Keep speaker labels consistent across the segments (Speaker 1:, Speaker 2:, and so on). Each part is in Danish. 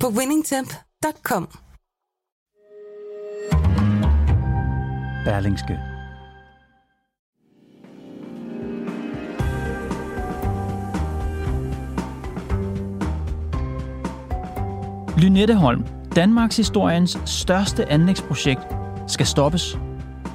Speaker 1: på winningtemp.com.
Speaker 2: Berlingske. Lynetteholm, Danmarks historiens største anlægsprojekt, skal stoppes.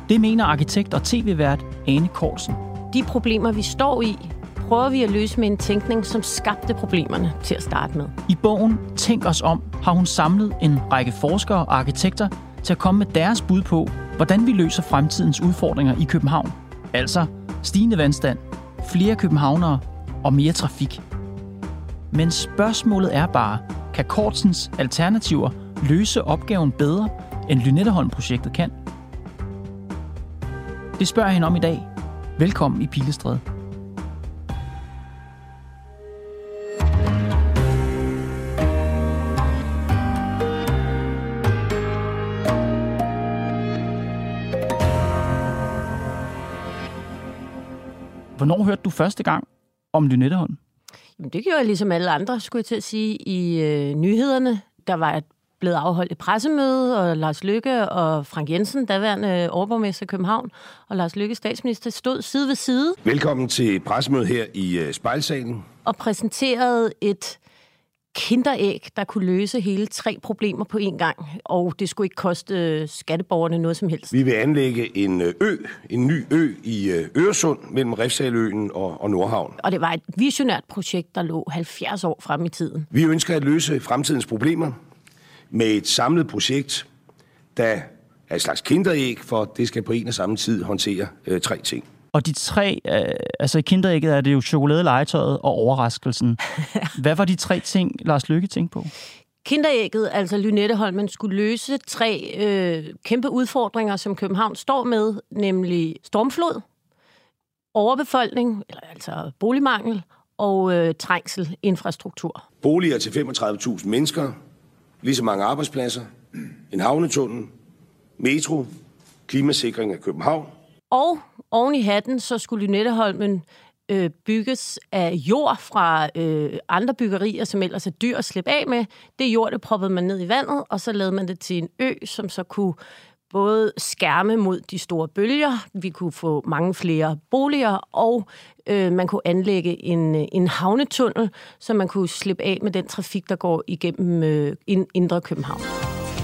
Speaker 2: Det mener arkitekt og tv-vært Ane Korsen.
Speaker 3: De problemer, vi står i, prøver vi at løse med en tænkning, som skabte problemerne til at starte med.
Speaker 2: I bogen Tænk os om har hun samlet en række forskere og arkitekter til at komme med deres bud på, hvordan vi løser fremtidens udfordringer i København. Altså stigende vandstand, flere københavnere og mere trafik. Men spørgsmålet er bare, kan Kortsens alternativer løse opgaven bedre, end Lynetteholm-projektet kan? Det spørger jeg hende om i dag. Velkommen i Pilestræde. Hvornår hørte du første gang om Lynetteholm?
Speaker 3: Jamen, det gjorde jeg ligesom alle andre, skulle jeg til at sige, i øh, nyhederne. Der var blevet afholdt et pressemøde, og Lars Lykke og Frank Jensen, daværende overborgmester i København, og Lars Lykke, statsminister, stod side ved side.
Speaker 4: Velkommen til pressemødet her i uh, spejlsalen.
Speaker 3: Og præsenterede et kinderæg, der kunne løse hele tre problemer på én gang, og det skulle ikke koste øh, skatteborgerne noget som helst.
Speaker 4: Vi vil anlægge en øh, ø, en ny ø i øh, Øresund mellem Refsaløen og, og Nordhavn.
Speaker 3: Og det var et visionært projekt, der lå 70 år frem i tiden.
Speaker 4: Vi ønsker at løse fremtidens problemer med et samlet projekt, der er et slags kinderæg, for det skal på en og samme tid håndtere øh, tre ting.
Speaker 2: Og de tre, øh, altså i kinderægget er det jo chokoladelegetøjet og overraskelsen. Hvad var de tre ting, Lars Lykke tænkte på?
Speaker 3: Kinderægget, altså Lynetteholmen, skulle løse tre øh, kæmpe udfordringer, som København står med, nemlig stormflod, overbefolkning, eller altså boligmangel, og øh, trængsel, infrastruktur.
Speaker 4: Boliger til 35.000 mennesker, lige så mange arbejdspladser, en havnetunnel, metro, klimasikring af København.
Speaker 3: Og oven i hatten, så skulle Lynetteholmen øh, bygges af jord fra øh, andre byggerier, som ellers er dyr at slippe af med. Det jord, det proppede man ned i vandet, og så lavede man det til en ø, som så kunne både skærme mod de store bølger, vi kunne få mange flere boliger, og øh, man kunne anlægge en, en havnetunnel, så man kunne slippe af med den trafik, der går igennem øh, indre København.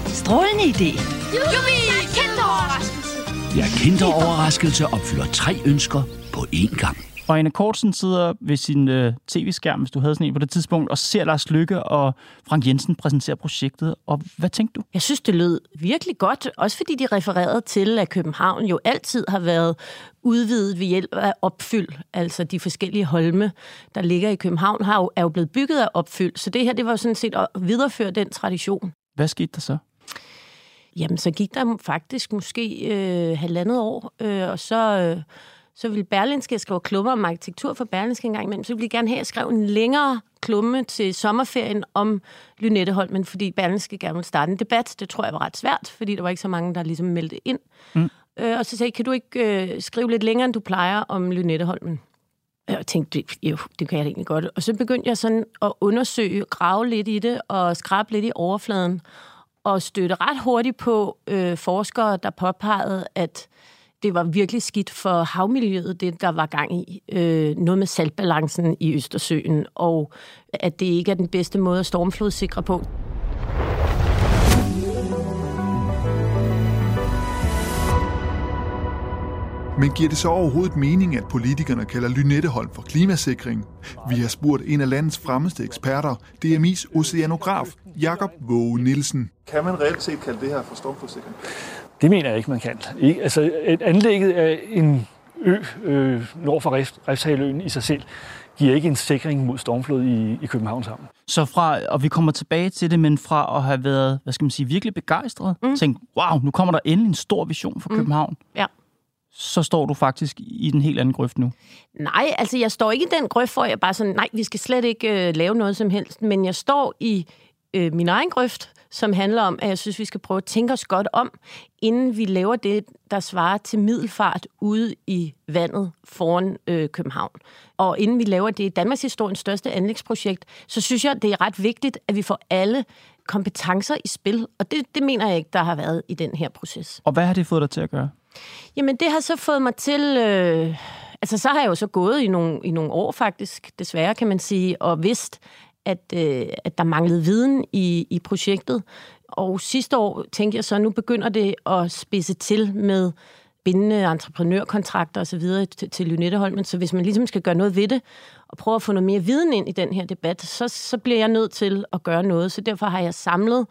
Speaker 5: Strålende idé.
Speaker 6: Jubi!
Speaker 5: Ja, kinderoverraskelse opfylder tre ønsker på én gang.
Speaker 2: Og Anne Kortsen sidder ved sin øh, tv-skærm, hvis du havde sådan en på det tidspunkt, og ser Lars Lykke og Frank Jensen præsentere projektet. Og hvad tænkte du?
Speaker 3: Jeg synes, det lød virkelig godt, også fordi de refererede til, at København jo altid har været udvidet ved hjælp af opfyld. Altså de forskellige holme, der ligger i København, har jo, er jo blevet bygget af opfyld. Så det her, det var sådan set at videreføre den tradition.
Speaker 2: Hvad skete der så?
Speaker 3: Jamen, så gik der faktisk måske øh, halvandet år, øh, og så... Øh, så ville Berlinske skrive klummer om arkitektur for Berlinske en gang imellem, så ville de gerne have, at jeg skrev en længere klumme til sommerferien om Lynetteholmen, fordi Berlinske gerne ville starte en debat. Det tror jeg var ret svært, fordi der var ikke så mange, der ligesom meldte ind. Mm. Øh, og så sagde jeg, kan du ikke øh, skrive lidt længere, end du plejer om Lynetteholmen? Og jeg tænkte, jo, det kan jeg egentlig godt. Og så begyndte jeg sådan at undersøge, grave lidt i det og skrabe lidt i overfladen og støtte ret hurtigt på øh, forskere, der påpegede, at det var virkelig skidt for havmiljøet, det der var gang i. Øh, noget med saltbalancen i Østersøen, og at det ikke er den bedste måde at stormflodsikre på.
Speaker 7: Men giver det så overhovedet mening, at politikerne kalder Lynetteholm for klimasikring? Vi har spurgt en af landets fremmeste eksperter, DMI's oceanograf, Jakob Våge Nielsen.
Speaker 8: Kan man reelt set kalde det her for stormflodsikring?
Speaker 9: Det mener jeg ikke, man kan. Ikke? Altså, et anlægget af en ø øh, nord for Refshaløen i sig selv giver ikke en sikring mod stormflod i, i Københavns Havn.
Speaker 2: Så fra, og vi kommer tilbage til det, men fra at have været, hvad skal man sige, virkelig begejstret, mm. tænkt, wow, nu kommer der endelig en stor vision for mm. København.
Speaker 3: Ja.
Speaker 2: Så står du faktisk i den helt anden grøft nu.
Speaker 3: Nej, altså jeg står ikke i den grøft, hvor jeg bare sådan, nej, vi skal slet ikke øh, lave noget som helst, men jeg står i øh, min egen grøft, som handler om, at jeg synes, vi skal prøve at tænke os godt om, inden vi laver det, der svarer til middelfart ude i vandet foran øh, København. Og inden vi laver det Danmarks historiens største anlægsprojekt, så synes jeg, det er ret vigtigt, at vi får alle kompetencer i spil. Og det, det mener jeg ikke, der har været i den her proces.
Speaker 2: Og hvad har det fået dig til at gøre?
Speaker 3: Jamen, det har så fået mig til... Øh, altså, så har jeg jo så gået i nogle, i nogle år faktisk, desværre kan man sige, og vidst, at, øh, at der manglede viden i, i projektet. Og sidste år tænkte jeg så, nu begynder det at spidse til med bindende entreprenørkontrakter osv. til, til Lynetteholmen. Så hvis man ligesom skal gøre noget ved det, og prøve at få noget mere viden ind i den her debat, så, så bliver jeg nødt til at gøre noget. Så derfor har jeg samlet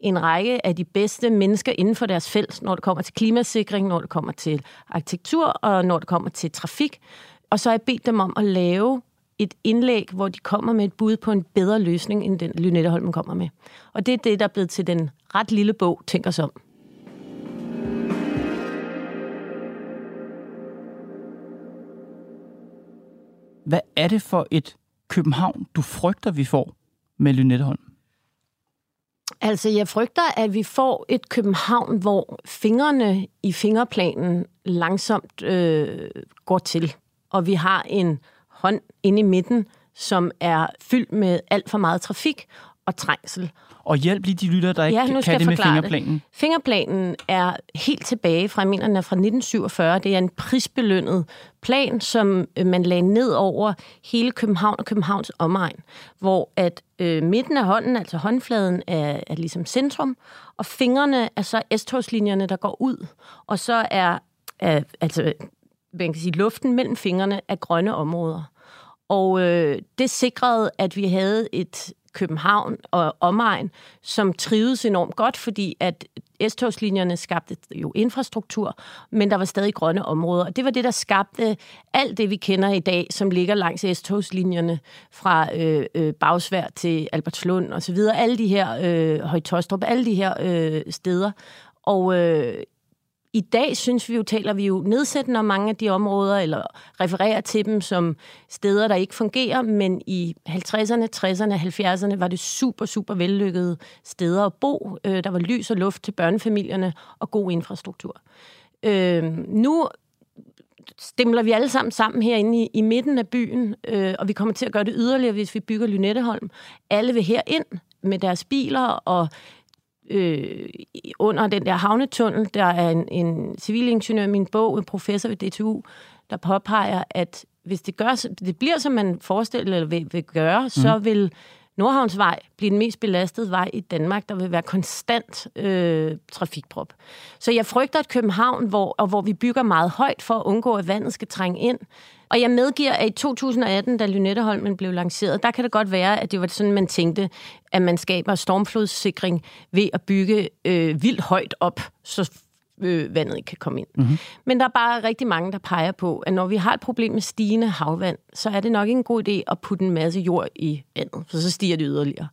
Speaker 3: en række af de bedste mennesker inden for deres felt, når det kommer til klimasikring, når det kommer til arkitektur og når det kommer til trafik. Og så har jeg bedt dem om at lave et indlæg, hvor de kommer med et bud på en bedre løsning, end den Lynetteholmen kommer med. Og det er det, der er blevet til den ret lille bog, Tænk os om.
Speaker 2: Hvad er det for et København, du frygter, vi får med Lynetteholm?
Speaker 3: Altså, jeg frygter, at vi får et København, hvor fingrene i fingerplanen langsomt øh, går til. Og vi har en hånd inde i midten, som er fyldt med alt for meget trafik og trængsel.
Speaker 2: Og hjælp lige de lytter, der ikke
Speaker 3: ja, nu
Speaker 2: kan det med fingerplanen.
Speaker 3: Det. Fingerplanen er helt tilbage fra, jeg mener, den er fra 1947. Det er en prisbelønnet plan, som øh, man lagde ned over hele København og Københavns omegn, hvor at øh, midten af hånden, altså håndfladen, er, er ligesom centrum, og fingrene er så S-togslinjerne, der går ud, og så er, er altså, man kan sige, luften mellem fingrene af grønne områder. Og øh, det sikrede, at vi havde et København og omegn, som trivedes enormt godt, fordi at S-togslinjerne skabte jo infrastruktur, men der var stadig grønne områder. Og det var det, der skabte alt det, vi kender i dag, som ligger langs S-togslinjerne fra øh, øh, Bagsvær til Albertslund osv. Alle de her, øh, Højtostrup, alle de her øh, steder. Og øh, i dag synes vi jo, taler vi jo nedsættende om mange af de områder, eller refererer til dem som steder, der ikke fungerer, men i 50'erne, 60'erne, 70'erne var det super, super vellykkede steder at bo. Øh, der var lys og luft til børnefamilierne og god infrastruktur. Øh, nu stemler vi alle sammen sammen herinde i, i midten af byen, øh, og vi kommer til at gøre det yderligere, hvis vi bygger Lynetteholm. Alle vil herind med deres biler, og øh, under den der havnetunnel, der er en, en civilingeniør i min bog, en professor ved DTU, der påpeger, at hvis det, gør, det bliver, som man forestiller eller vil, vil gøre, mm. så vil Nordhavnsvej blive den mest belastede vej i Danmark. Der vil være konstant øh, trafikprop. Så jeg frygter at København, hvor, og hvor vi bygger meget højt for at undgå, at vandet skal trænge ind. Og jeg medgiver, at i 2018, da Lynetteholmen blev lanceret, der kan det godt være, at det var sådan, man tænkte, at man skaber stormflodssikring ved at bygge øh, vildt højt op, så øh, vandet ikke kan komme ind. Mm-hmm. Men der er bare rigtig mange, der peger på, at når vi har et problem med stigende havvand, så er det nok ikke en god idé at putte en masse jord i vandet, for så stiger det yderligere.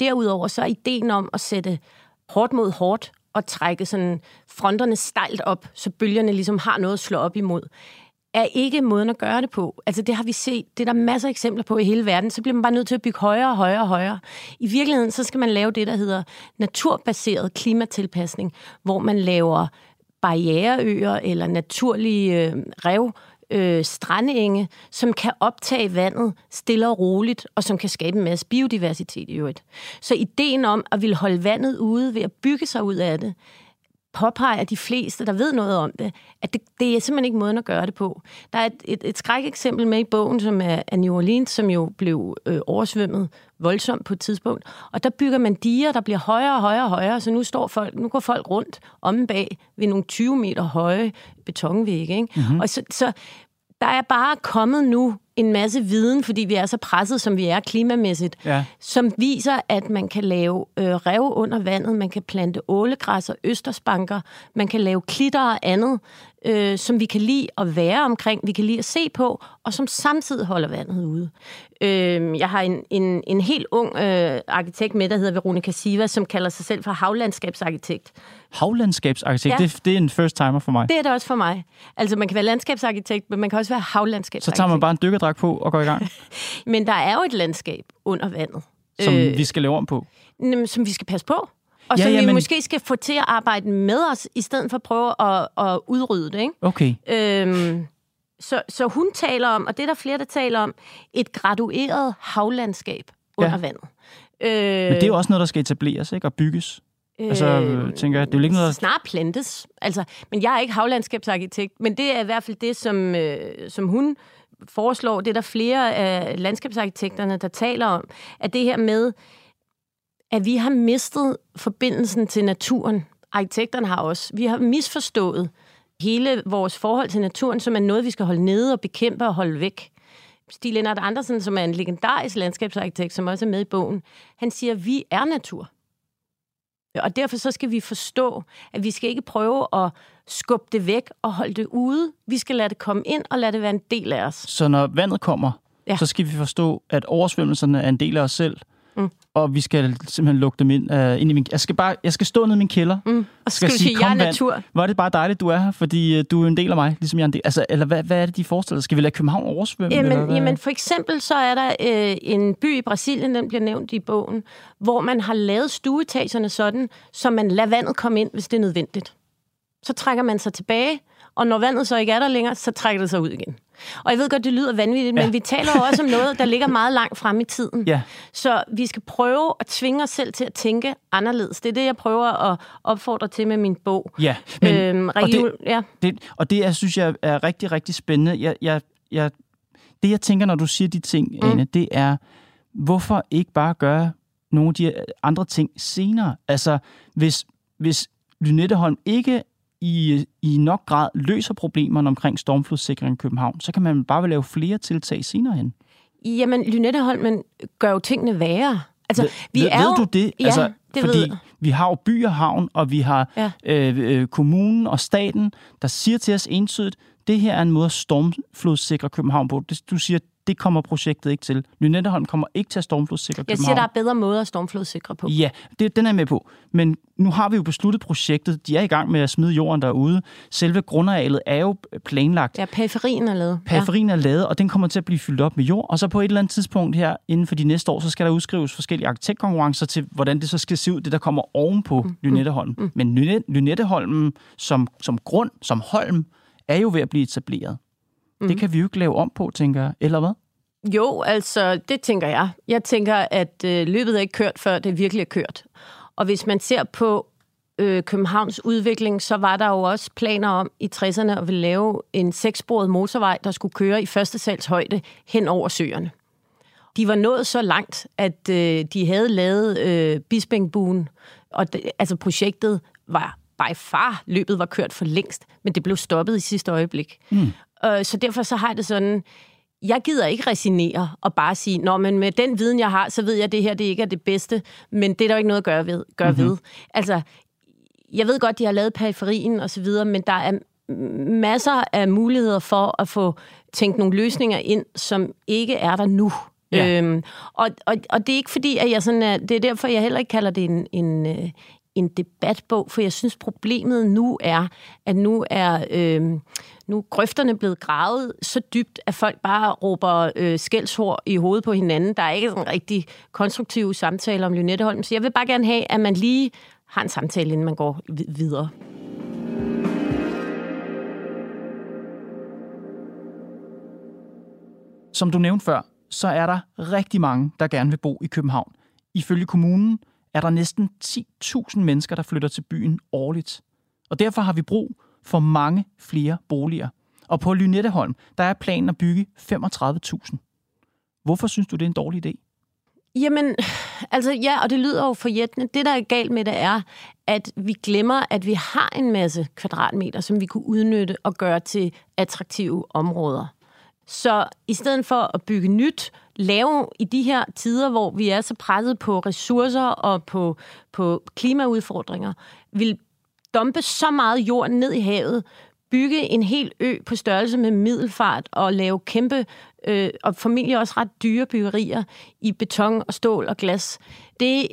Speaker 3: Derudover så er ideen om at sætte hårdt mod hårdt og trække sådan fronterne stejlt op, så bølgerne ligesom har noget at slå op imod er ikke måden at gøre det på. Altså det har vi set, det er der masser af eksempler på i hele verden. Så bliver man bare nødt til at bygge højere og højere og højere. I virkeligheden, så skal man lave det, der hedder naturbaseret klimatilpasning, hvor man laver barriereøer eller naturlige øh, rev, øh, strandenge, som kan optage vandet stille og roligt, og som kan skabe en masse biodiversitet i øvrigt. Så ideen om at ville holde vandet ude ved at bygge sig ud af det, påpeger de fleste, der ved noget om det, at det, det er simpelthen ikke måden at gøre det på. Der er et, et, et skrækeksempel med i bogen, som er, er New Orleans, som jo blev øh, oversvømmet voldsomt på et tidspunkt. Og der bygger man diger, der bliver højere og højere og højere, så nu, står folk, nu går folk rundt om bag ved nogle 20 meter høje betonvægge. Ikke? Mm-hmm. Og så, så der er bare kommet nu en masse viden, fordi vi er så presset, som vi er klimamæssigt, ja. som viser, at man kan lave øh, rev under vandet, man kan plante ålegræs og østersbanker, man kan lave klitter og andet øh, som vi kan lide at være omkring, vi kan lide at se på, og som samtidig holder vandet ude. Øh, jeg har en, en, en helt ung øh, arkitekt med, der hedder Veronica Siva, som kalder sig selv for havlandskabsarkitekt.
Speaker 2: Havlandskabsarkitekt, ja. det, det er en first timer for mig.
Speaker 3: Det er det også for mig. Altså, man kan være landskabsarkitekt, men man kan også være havlandskabsarkitekt.
Speaker 2: Så tager man bare en dykkerdragt på og går i gang.
Speaker 3: men der er jo et landskab under vandet.
Speaker 2: Som øh, vi skal lave om på.
Speaker 3: Som vi skal passe på. Og ja, som ja, vi men... måske skal få til at arbejde med os, i stedet for at prøve at, at udrydde det. Ikke?
Speaker 2: Okay.
Speaker 3: Øhm, så, så hun taler om, og det er der flere, der taler om, et gradueret havlandskab under ja. vandet.
Speaker 2: Øh, men det er jo også noget, der skal etableres ikke? og bygges. Altså, øh, tænker jeg, det er jo ikke noget...
Speaker 3: Snart plantes. Altså, men jeg er ikke havlandskabsarkitekt, men det er i hvert fald det, som, øh, som hun foreslår. Det er der flere af landskabsarkitekterne, der taler om, at det her med, at vi har mistet forbindelsen til naturen. Arkitekterne har også. Vi har misforstået hele vores forhold til naturen, som er noget, vi skal holde nede og bekæmpe og holde væk. Stig Lennart Andersen, som er en legendarisk landskabsarkitekt, som også er med i bogen, han siger, at vi er natur. Og derfor så skal vi forstå, at vi skal ikke prøve at skubbe det væk og holde det ude. Vi skal lade det komme ind og lade det være en del af os.
Speaker 2: Så når vandet kommer, ja. så skal vi forstå, at oversvømmelserne er en del af os selv. Og vi skal simpelthen lukke dem ind, uh, ind i min... Jeg skal, bare, jeg skal stå nede i min kælder.
Speaker 3: Mm. Og så skal, skal du sige, jeg er natur.
Speaker 2: Hvor er det bare dejligt, du er her, fordi uh, du er en del af mig, ligesom jeg er en del. Altså, eller hvad, hvad er det, de forestiller Skal vi lade København oversvømme?
Speaker 3: Jamen,
Speaker 2: eller hvad?
Speaker 3: jamen for eksempel så er der uh, en by i Brasilien, den bliver nævnt i bogen, hvor man har lavet stueetagerne sådan, så man lader vandet komme ind, hvis det er nødvendigt. Så trækker man sig tilbage, og når vandet så ikke er der længere, så trækker det sig ud igen. Og jeg ved godt, det lyder vanvittigt, ja. men vi taler jo også om noget, der ligger meget langt frem i tiden.
Speaker 2: Ja.
Speaker 3: Så vi skal prøve at tvinge os selv til at tænke anderledes. Det er det, jeg prøver at opfordre til med min bog.
Speaker 2: Ja, men, øhm, og, det, ja. Det, og det, jeg synes jeg er rigtig, rigtig spændende. Jeg, jeg, jeg, det, jeg tænker, når du siger de ting, mm. Anne, det er, hvorfor ikke bare gøre nogle af de andre ting senere? Altså, hvis, hvis Lynetteholm ikke i, i nok grad løser problemerne omkring stormflodssikring i København, så kan man bare lave flere tiltag senere hen.
Speaker 3: Jamen, Lynetteholmen gør jo tingene værre. Altså,
Speaker 2: ved, vi er ved jo... du det?
Speaker 3: Ja,
Speaker 2: altså,
Speaker 3: det
Speaker 2: fordi
Speaker 3: ved.
Speaker 2: vi har jo by og havn, og vi har ja. øh, øh, kommunen og staten, der siger til os entydigt, det her er en måde at stormflodssikre København på. Det, du siger, det kommer projektet ikke til. Lynetteholm kommer ikke til at stormflodssikre København.
Speaker 3: Jeg siger, der er bedre måder at stormflodssikre på.
Speaker 2: Ja, det, den er med på. Men nu har vi jo besluttet projektet. De er i gang med at smide jorden derude. Selve grundarealet er jo planlagt.
Speaker 3: Ja, periferien er lavet.
Speaker 2: Periferien ja. er lavet, og den kommer til at blive fyldt op med jord. Og så på et eller andet tidspunkt her, inden for de næste år, så skal der udskrives forskellige arkitektkonkurrencer til, hvordan det så skal se ud, det der kommer ovenpå mm. Lynetteholm. Mm. Men Lynetteholmen som, som grund, som holm, er jo ved at blive etableret. Mm. Det kan vi jo ikke lave om på, tænker jeg. Eller hvad?
Speaker 3: Jo, altså, det tænker jeg. Jeg tænker, at øh, løbet er ikke kørt, før det virkelig er kørt. Og hvis man ser på øh, Københavns udvikling, så var der jo også planer om i 60'erne at ville lave en sekssporet motorvej, der skulle køre i første sals højde hen over søerne. De var nået så langt, at øh, de havde lavet øh, Bispingbuen, og det, altså projektet var by far, løbet var kørt for længst, men det blev stoppet i sidste øjeblik. Mm. Øh, så derfor så har jeg det sådan, jeg gider ikke resignere og bare sige, nå, men med den viden, jeg har, så ved jeg, at det her det ikke er det bedste, men det er der ikke noget at gøre ved. Gøre mm-hmm. ved. Altså, jeg ved godt, de har lavet periferien og så videre, men der er masser af muligheder for at få tænkt nogle løsninger ind, som ikke er der nu. Ja. Øhm, og, og, og det er ikke fordi, at jeg sådan er, det er derfor, jeg heller ikke kalder det en, en, øh, en debatbog, for jeg synes, problemet nu er, at nu er øh, nu grøfterne blevet gravet så dybt, at folk bare råber øh, skældsord i hovedet på hinanden. Der er ikke en rigtig konstruktiv samtale om Lynetteholm, så jeg vil bare gerne have, at man lige har en samtale, inden man går videre.
Speaker 2: Som du nævnte før, så er der rigtig mange, der gerne vil bo i København. Ifølge kommunen er der næsten 10.000 mennesker, der flytter til byen årligt. Og derfor har vi brug for mange flere boliger. Og på Lynetteholm, der er planen at bygge 35.000. Hvorfor synes du, det er en dårlig idé?
Speaker 3: Jamen, altså ja, og det lyder jo forjættende. Det, der er galt med det, er, at vi glemmer, at vi har en masse kvadratmeter, som vi kunne udnytte og gøre til attraktive områder. Så i stedet for at bygge nyt, lave i de her tider, hvor vi er så presset på ressourcer og på, på klimaudfordringer, vil dumpe så meget jord ned i havet, bygge en hel ø på størrelse med middelfart og lave kæmpe, øh, og formentlig også ret dyre byggerier i beton og stål og glas, det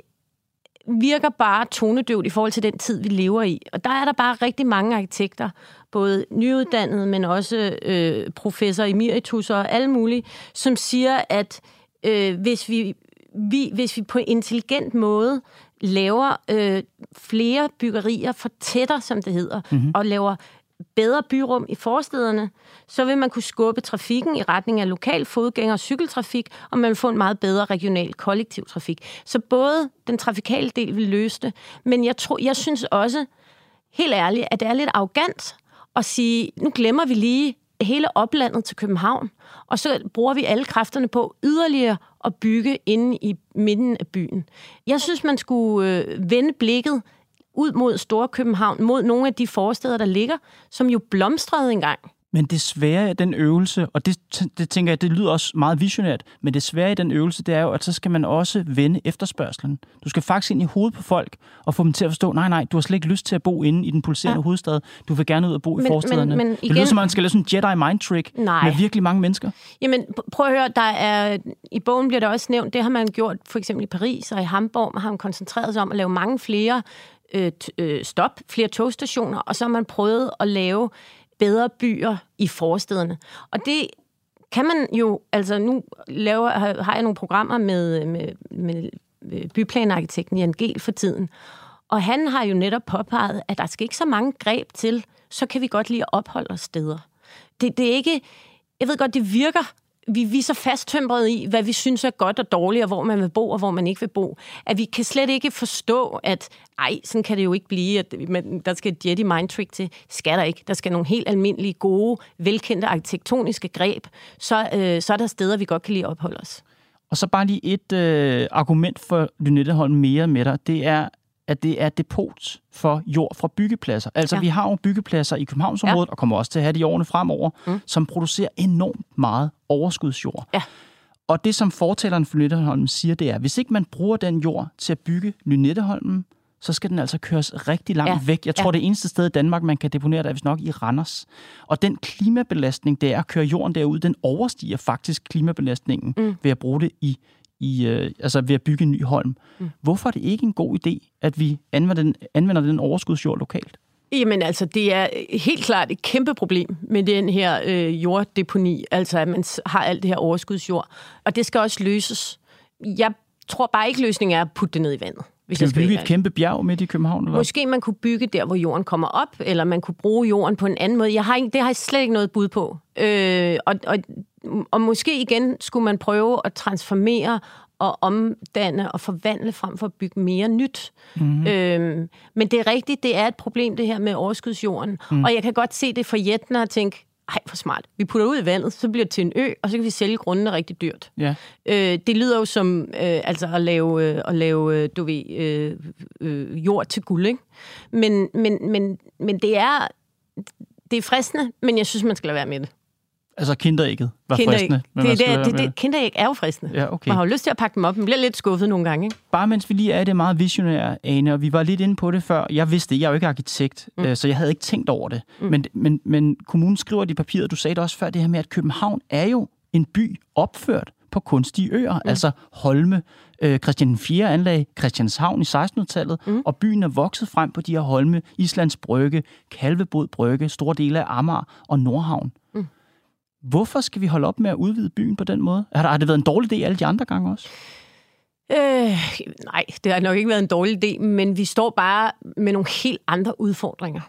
Speaker 3: virker bare tonedøvt i forhold til den tid, vi lever i. Og der er der bare rigtig mange arkitekter, både nyuddannede, men også øh, professor emeritus og alle mulige, som siger, at øh, hvis, vi, vi, hvis vi på en intelligent måde laver øh, flere byggerier for tætter, som det hedder, mm-hmm. og laver bedre byrum i forstederne, så vil man kunne skubbe trafikken i retning af lokal fodgænger og cykeltrafik, og man vil få en meget bedre regional kollektivtrafik. Så både den trafikale del vil løse det, men jeg, tror, jeg synes også, helt ærligt, at det er lidt arrogant at sige, nu glemmer vi lige hele oplandet til København, og så bruger vi alle kræfterne på yderligere at bygge inde i midten af byen. Jeg synes, man skulle øh, vende blikket ud mod Storkøbenhavn, mod nogle af de forsteder, der ligger, som jo blomstrede engang.
Speaker 2: Men det svære i den øvelse, og det, det tænker jeg, det lyder også meget visionært, men det svære i den øvelse, det er jo, at så skal man også vende efterspørgselen. Du skal faktisk ind i hovedet på folk og få dem til at forstå, nej, nej, du har slet ikke lyst til at bo inde i den pulserende ja. hovedstad. Du vil gerne ud og bo men, i forstederne. Men, men igen, det lyder som, man skal lave sådan en Jedi mind trick nej. med virkelig mange mennesker.
Speaker 3: Jamen, prøv at høre, der er, i bogen bliver der også nævnt, det har man gjort for eksempel i Paris og i Hamburg, man har man koncentreret sig om at lave mange flere øh, øh, stop, flere togstationer, og så har man prøvet at lave bedre byer i forstederne. Og det kan man jo, altså nu laver, har jeg nogle programmer med, med, med byplanarkitekten Jan Gel for tiden, og han har jo netop påpeget, at der skal ikke så mange greb til, så kan vi godt lide at opholde os steder. Det, det er ikke, jeg ved godt, det virker vi, vi er så fasttømret i, hvad vi synes er godt og dårligt, og hvor man vil bo, og hvor man ikke vil bo, at vi kan slet ikke forstå, at ej, sådan kan det jo ikke blive, at man, der skal et Jedi mind trick til. Skal der ikke. Der skal nogle helt almindelige, gode, velkendte arkitektoniske greb. Så, øh, så er der steder, vi godt kan lide at opholde os.
Speaker 2: Og så bare lige et øh, argument for Lynetteholm mere med dig. Det er, at det er depot for jord fra byggepladser. Altså, ja. vi har jo byggepladser i Københavnsområdet, ja. og kommer også til at have det i årene fremover, mm. som producerer enormt meget overskudsjord. Ja. Og det, som fortælleren for Lynetteholmen siger, det er, hvis ikke man bruger den jord til at bygge Lynetteholmen, så skal den altså køres rigtig langt ja. væk. Jeg tror, ja. det eneste sted i Danmark, man kan deponere det, er vist nok i Randers. Og den klimabelastning, det er at køre jorden derud, den overstiger faktisk klimabelastningen mm. ved at bruge det i i, øh, altså ved at bygge en ny holm. Mm. Hvorfor er det ikke en god idé, at vi anvender den, anvender den overskudsjord lokalt?
Speaker 3: Jamen altså, det er helt klart et kæmpe problem med den her øh, jorddeponi, altså at man har alt det her overskudsjord. Og det skal også løses. Jeg tror bare ikke, løsningen er at putte det ned i vandet.
Speaker 2: Hvis Skal vi bygge et kæmpe bjerg midt i København? Eller?
Speaker 3: Måske man kunne bygge der, hvor jorden kommer op, eller man kunne bruge jorden på en anden måde. Jeg har ikke, det har jeg slet ikke noget bud på. Øh, og, og, og måske igen skulle man prøve at transformere og omdanne og forvandle frem for at bygge mere nyt. Mm-hmm. Øhm, men det er rigtigt, det er et problem, det her med overskudsjorden. Mm. Og jeg kan godt se det for Jætner og tænke, ej, for smart. Vi putter ud i vandet, så bliver det til en ø, og så kan vi sælge grundene rigtig dyrt. Ja. Øh, det lyder jo som øh, altså at lave, øh, at lave øh, du ved, øh, øh, jord til guld, ikke? Men, men, men, men det er det er fristende, men jeg synes, man skal lade være med det.
Speaker 2: Altså kinderægget var kinderæg. fristende.
Speaker 3: Men det, det, det, det, kinderæg er jo fristende. Ja, okay. Man har jo lyst til at pakke dem op, men bliver lidt skuffet nogle gange. Ikke?
Speaker 2: Bare mens vi lige er det meget visionære, Ane, og vi var lidt inde på det før. Jeg vidste det, jeg er jo ikke arkitekt, mm. øh, så jeg havde ikke tænkt over det. Mm. Men, men, men kommunen skriver det i papiret, du sagde det også før, det her med, at København er jo en by opført på kunstige øer, mm. altså Holme, øh, Christian 4. anlag Christianshavn i 1600-tallet, mm. og byen er vokset frem på de her Holme, Islands Brygge, Kalvebod Brygge, store dele af Amager og Nordhavn. Hvorfor skal vi holde op med at udvide byen på den måde? Har, har det været en dårlig idé alle de andre gange også?
Speaker 3: Øh, nej, det har nok ikke været en dårlig idé, men vi står bare med nogle helt andre udfordringer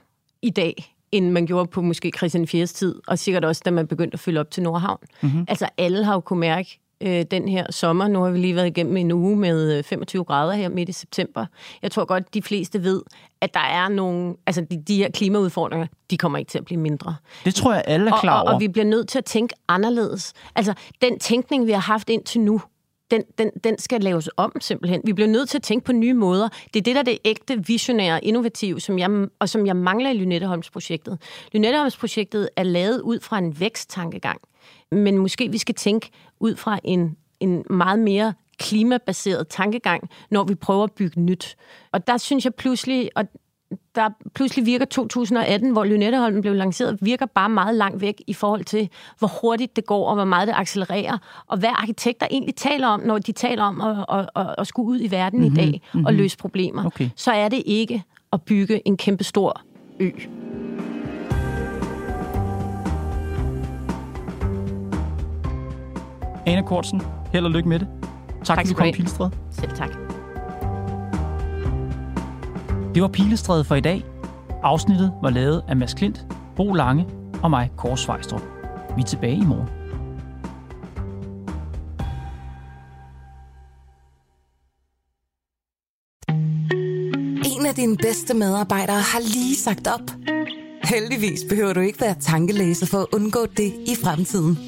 Speaker 3: i dag, end man gjorde på måske Christian 4. tid, og sikkert også, da man begyndte at fylde op til Nordhavn. Mm-hmm. Altså, alle har jo kunne mærke, øh, den her sommer. Nu har vi lige været igennem en uge med 25 øh, grader her midt i september. Jeg tror godt, de fleste ved, at der er nogle... Altså, de, de her klimaudfordringer, de kommer ikke til at blive mindre.
Speaker 2: Det tror jeg, alle er klar over.
Speaker 3: Og, og, og vi bliver nødt til at tænke anderledes. Altså, den tænkning, vi har haft indtil nu, den, den, den skal laves om simpelthen. Vi bliver nødt til at tænke på nye måder. Det er det, der er det ægte, visionære, innovative, som jeg, og som jeg mangler i Lynetteholms-projektet. Lynetteholms-projektet er lavet ud fra en væksttankegang. Men måske vi skal tænke ud fra en, en meget mere klimabaseret tankegang, når vi prøver at bygge nyt. Og der synes jeg pludselig, og der pludselig virker 2018, hvor Lynetteholmen blev lanceret, virker bare meget langt væk i forhold til, hvor hurtigt det går, og hvor meget det accelererer, og hvad arkitekter egentlig taler om, når de taler om at, at, at, at skulle ud i verden mm-hmm, i dag og mm-hmm. løse problemer. Okay. Så er det ikke at bygge en kæmpe stor ø.
Speaker 2: Anna Kortsen, held og lykke med det. Tak, tak fordi du kom, Pilestræde.
Speaker 3: Selv tak.
Speaker 2: Det var Pilestræde for i dag. Afsnittet var lavet af Mads Klint, Bo Lange og mig, Kåre Svejstrup. Vi er tilbage i morgen.
Speaker 1: En af dine bedste medarbejdere har lige sagt op. Heldigvis behøver du ikke være tankelæser for at undgå det i fremtiden.